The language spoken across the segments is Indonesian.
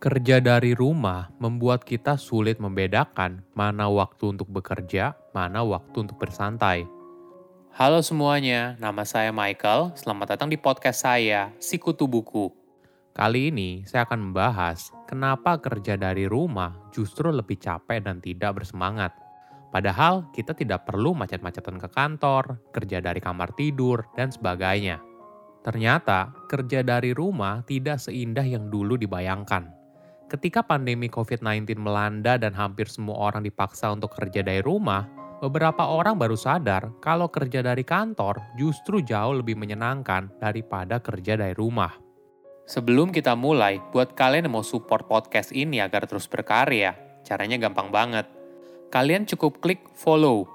Kerja dari rumah membuat kita sulit membedakan mana waktu untuk bekerja, mana waktu untuk bersantai. Halo semuanya, nama saya Michael. Selamat datang di podcast saya, Sikutu Buku. Kali ini saya akan membahas kenapa kerja dari rumah justru lebih capek dan tidak bersemangat. Padahal kita tidak perlu macet-macetan ke kantor, kerja dari kamar tidur, dan sebagainya. Ternyata kerja dari rumah tidak seindah yang dulu dibayangkan Ketika pandemi COVID-19 melanda dan hampir semua orang dipaksa untuk kerja dari rumah, beberapa orang baru sadar kalau kerja dari kantor justru jauh lebih menyenangkan daripada kerja dari rumah. Sebelum kita mulai, buat kalian yang mau support podcast ini agar terus berkarya, caranya gampang banget. Kalian cukup klik follow.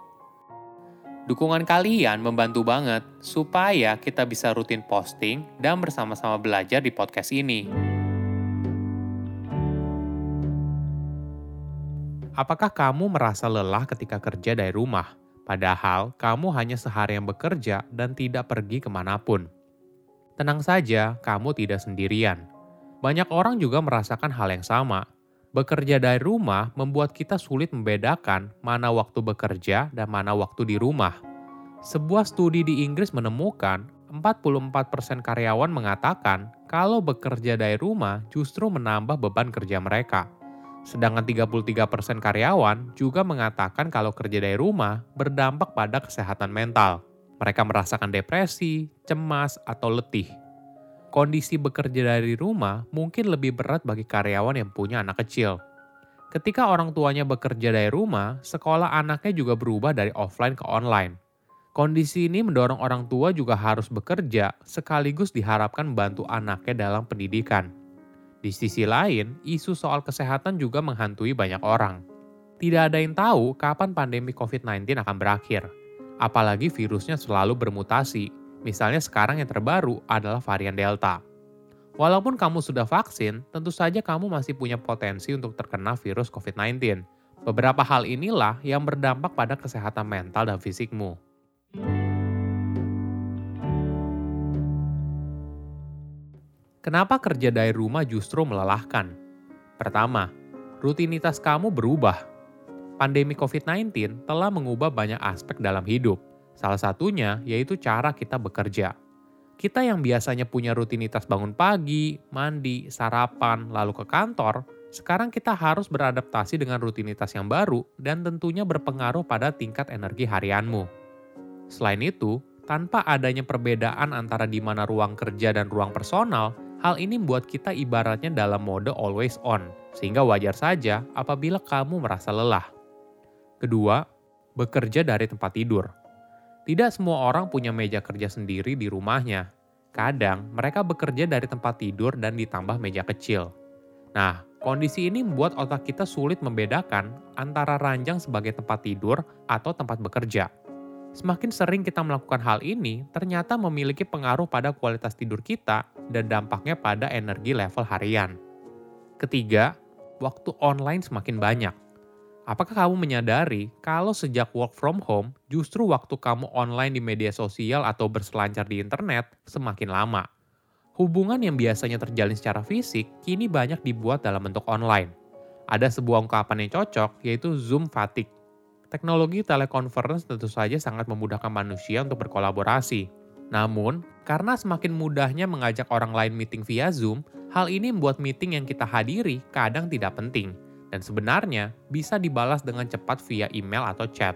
Dukungan kalian membantu banget supaya kita bisa rutin posting dan bersama-sama belajar di podcast ini. Apakah kamu merasa lelah ketika kerja dari rumah, padahal kamu hanya seharian bekerja dan tidak pergi ke mana pun? Tenang saja, kamu tidak sendirian. Banyak orang juga merasakan hal yang sama. Bekerja dari rumah membuat kita sulit membedakan mana waktu bekerja dan mana waktu di rumah. Sebuah studi di Inggris menemukan 44% karyawan mengatakan kalau bekerja dari rumah justru menambah beban kerja mereka. Sedangkan 33% karyawan juga mengatakan kalau kerja dari rumah berdampak pada kesehatan mental. Mereka merasakan depresi, cemas, atau letih. Kondisi bekerja dari rumah mungkin lebih berat bagi karyawan yang punya anak kecil. Ketika orang tuanya bekerja dari rumah, sekolah anaknya juga berubah dari offline ke online. Kondisi ini mendorong orang tua juga harus bekerja, sekaligus diharapkan membantu anaknya dalam pendidikan. Di sisi lain, isu soal kesehatan juga menghantui banyak orang. Tidak ada yang tahu kapan pandemi COVID-19 akan berakhir. Apalagi virusnya selalu bermutasi. Misalnya sekarang yang terbaru adalah varian Delta. Walaupun kamu sudah vaksin, tentu saja kamu masih punya potensi untuk terkena virus COVID-19. Beberapa hal inilah yang berdampak pada kesehatan mental dan fisikmu. Kenapa kerja dari rumah justru melelahkan? Pertama, rutinitas kamu berubah. Pandemi COVID-19 telah mengubah banyak aspek dalam hidup. Salah satunya yaitu cara kita bekerja. Kita yang biasanya punya rutinitas bangun pagi, mandi, sarapan, lalu ke kantor, sekarang kita harus beradaptasi dengan rutinitas yang baru dan tentunya berpengaruh pada tingkat energi harianmu. Selain itu, tanpa adanya perbedaan antara di mana ruang kerja dan ruang personal, Hal ini membuat kita ibaratnya dalam mode always on, sehingga wajar saja apabila kamu merasa lelah. Kedua, bekerja dari tempat tidur. Tidak semua orang punya meja kerja sendiri di rumahnya. Kadang mereka bekerja dari tempat tidur dan ditambah meja kecil. Nah, kondisi ini membuat otak kita sulit membedakan antara ranjang sebagai tempat tidur atau tempat bekerja. Semakin sering kita melakukan hal ini, ternyata memiliki pengaruh pada kualitas tidur kita dan dampaknya pada energi level harian. Ketiga, waktu online semakin banyak. Apakah kamu menyadari kalau sejak work from home, justru waktu kamu online di media sosial atau berselancar di internet semakin lama? Hubungan yang biasanya terjalin secara fisik kini banyak dibuat dalam bentuk online. Ada sebuah ungkapan yang cocok, yaitu Zoom fatigue teknologi telekonferensi tentu saja sangat memudahkan manusia untuk berkolaborasi. Namun, karena semakin mudahnya mengajak orang lain meeting via Zoom, hal ini membuat meeting yang kita hadiri kadang tidak penting dan sebenarnya bisa dibalas dengan cepat via email atau chat.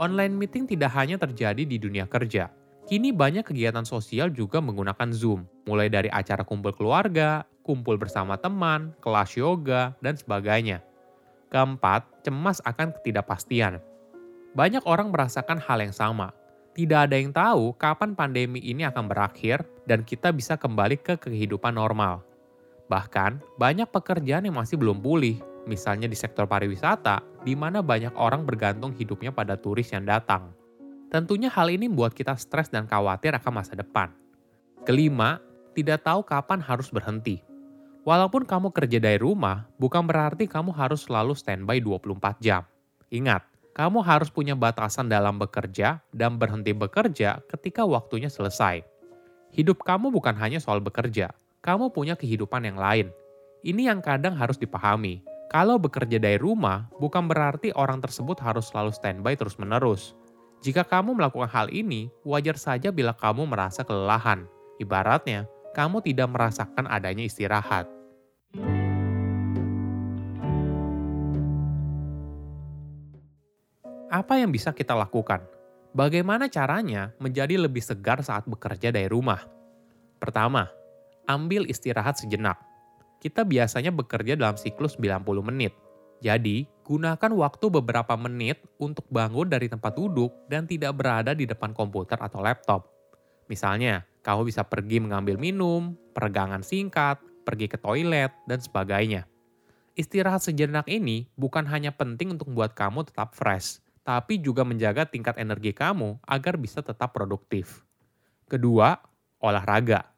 Online meeting tidak hanya terjadi di dunia kerja. Kini banyak kegiatan sosial juga menggunakan Zoom, mulai dari acara kumpul keluarga, kumpul bersama teman, kelas yoga, dan sebagainya. Keempat, cemas akan ketidakpastian. Banyak orang merasakan hal yang sama. Tidak ada yang tahu kapan pandemi ini akan berakhir dan kita bisa kembali ke kehidupan normal. Bahkan, banyak pekerjaan yang masih belum pulih, misalnya di sektor pariwisata, di mana banyak orang bergantung hidupnya pada turis yang datang. Tentunya hal ini membuat kita stres dan khawatir akan masa depan. Kelima, tidak tahu kapan harus berhenti. Walaupun kamu kerja dari rumah, bukan berarti kamu harus selalu standby 24 jam. Ingat, kamu harus punya batasan dalam bekerja dan berhenti bekerja ketika waktunya selesai. Hidup kamu bukan hanya soal bekerja, kamu punya kehidupan yang lain. Ini yang kadang harus dipahami. Kalau bekerja dari rumah, bukan berarti orang tersebut harus selalu standby terus-menerus. Jika kamu melakukan hal ini, wajar saja bila kamu merasa kelelahan. Ibaratnya, kamu tidak merasakan adanya istirahat. Apa yang bisa kita lakukan? Bagaimana caranya menjadi lebih segar saat bekerja dari rumah? Pertama, ambil istirahat sejenak. Kita biasanya bekerja dalam siklus 90 menit. Jadi, gunakan waktu beberapa menit untuk bangun dari tempat duduk dan tidak berada di depan komputer atau laptop. Misalnya, kamu bisa pergi mengambil minum, peregangan singkat, pergi ke toilet, dan sebagainya. Istirahat sejenak ini bukan hanya penting untuk membuat kamu tetap fresh, tapi juga menjaga tingkat energi kamu agar bisa tetap produktif. Kedua, olahraga.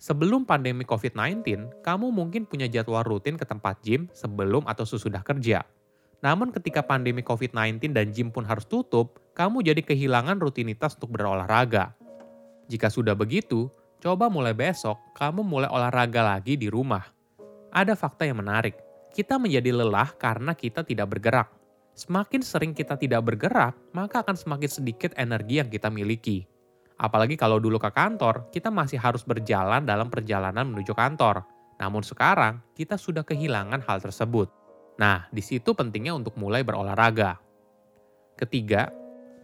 Sebelum pandemi COVID-19, kamu mungkin punya jadwal rutin ke tempat gym sebelum atau sesudah kerja. Namun ketika pandemi COVID-19 dan gym pun harus tutup, kamu jadi kehilangan rutinitas untuk berolahraga. Jika sudah begitu, coba mulai besok kamu mulai olahraga lagi di rumah. Ada fakta yang menarik. Kita menjadi lelah karena kita tidak bergerak. Semakin sering kita tidak bergerak, maka akan semakin sedikit energi yang kita miliki. Apalagi kalau dulu ke kantor, kita masih harus berjalan dalam perjalanan menuju kantor. Namun sekarang, kita sudah kehilangan hal tersebut. Nah, di situ pentingnya untuk mulai berolahraga. Ketiga,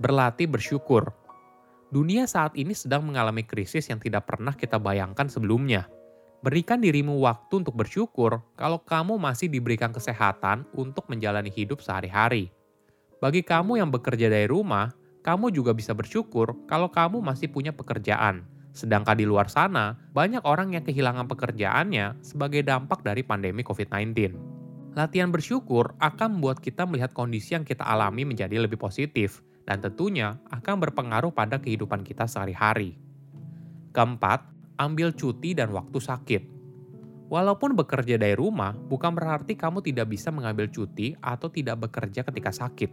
berlatih bersyukur. Dunia saat ini sedang mengalami krisis yang tidak pernah kita bayangkan sebelumnya. Berikan dirimu waktu untuk bersyukur kalau kamu masih diberikan kesehatan untuk menjalani hidup sehari-hari. Bagi kamu yang bekerja dari rumah, kamu juga bisa bersyukur kalau kamu masih punya pekerjaan. Sedangkan di luar sana, banyak orang yang kehilangan pekerjaannya sebagai dampak dari pandemi COVID-19. Latihan bersyukur akan membuat kita melihat kondisi yang kita alami menjadi lebih positif, dan tentunya akan berpengaruh pada kehidupan kita sehari-hari. Keempat, ambil cuti dan waktu sakit. Walaupun bekerja dari rumah, bukan berarti kamu tidak bisa mengambil cuti atau tidak bekerja ketika sakit.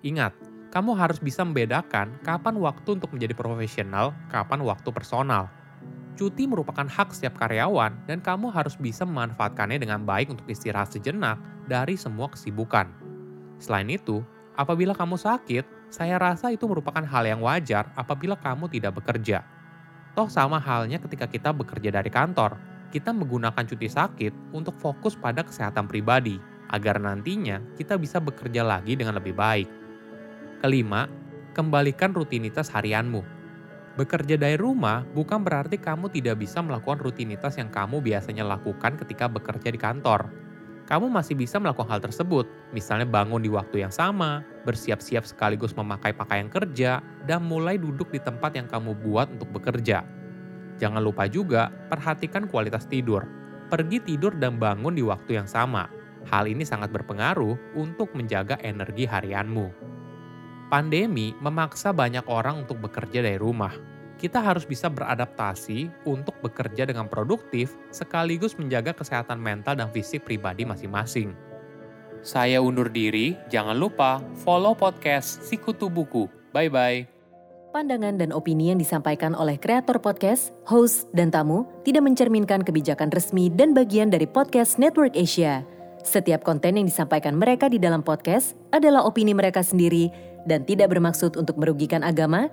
Ingat, kamu harus bisa membedakan kapan waktu untuk menjadi profesional, kapan waktu personal. Cuti merupakan hak setiap karyawan dan kamu harus bisa memanfaatkannya dengan baik untuk istirahat sejenak dari semua kesibukan. Selain itu, apabila kamu sakit, saya rasa itu merupakan hal yang wajar apabila kamu tidak bekerja. Toh sama halnya ketika kita bekerja dari kantor, kita menggunakan cuti sakit untuk fokus pada kesehatan pribadi, agar nantinya kita bisa bekerja lagi dengan lebih baik. Kelima, kembalikan rutinitas harianmu. Bekerja dari rumah bukan berarti kamu tidak bisa melakukan rutinitas yang kamu biasanya lakukan ketika bekerja di kantor. Kamu masih bisa melakukan hal tersebut, misalnya bangun di waktu yang sama, bersiap-siap sekaligus memakai pakaian kerja, dan mulai duduk di tempat yang kamu buat untuk bekerja. Jangan lupa juga perhatikan kualitas tidur. Pergi tidur dan bangun di waktu yang sama. Hal ini sangat berpengaruh untuk menjaga energi harianmu. Pandemi memaksa banyak orang untuk bekerja dari rumah. Kita harus bisa beradaptasi untuk bekerja dengan produktif sekaligus menjaga kesehatan mental dan fisik pribadi masing-masing. Saya undur diri, jangan lupa follow podcast Sikutu Buku. Bye-bye. Pandangan dan opini yang disampaikan oleh kreator podcast, host, dan tamu tidak mencerminkan kebijakan resmi dan bagian dari podcast Network Asia. Setiap konten yang disampaikan mereka di dalam podcast adalah opini mereka sendiri dan tidak bermaksud untuk merugikan agama,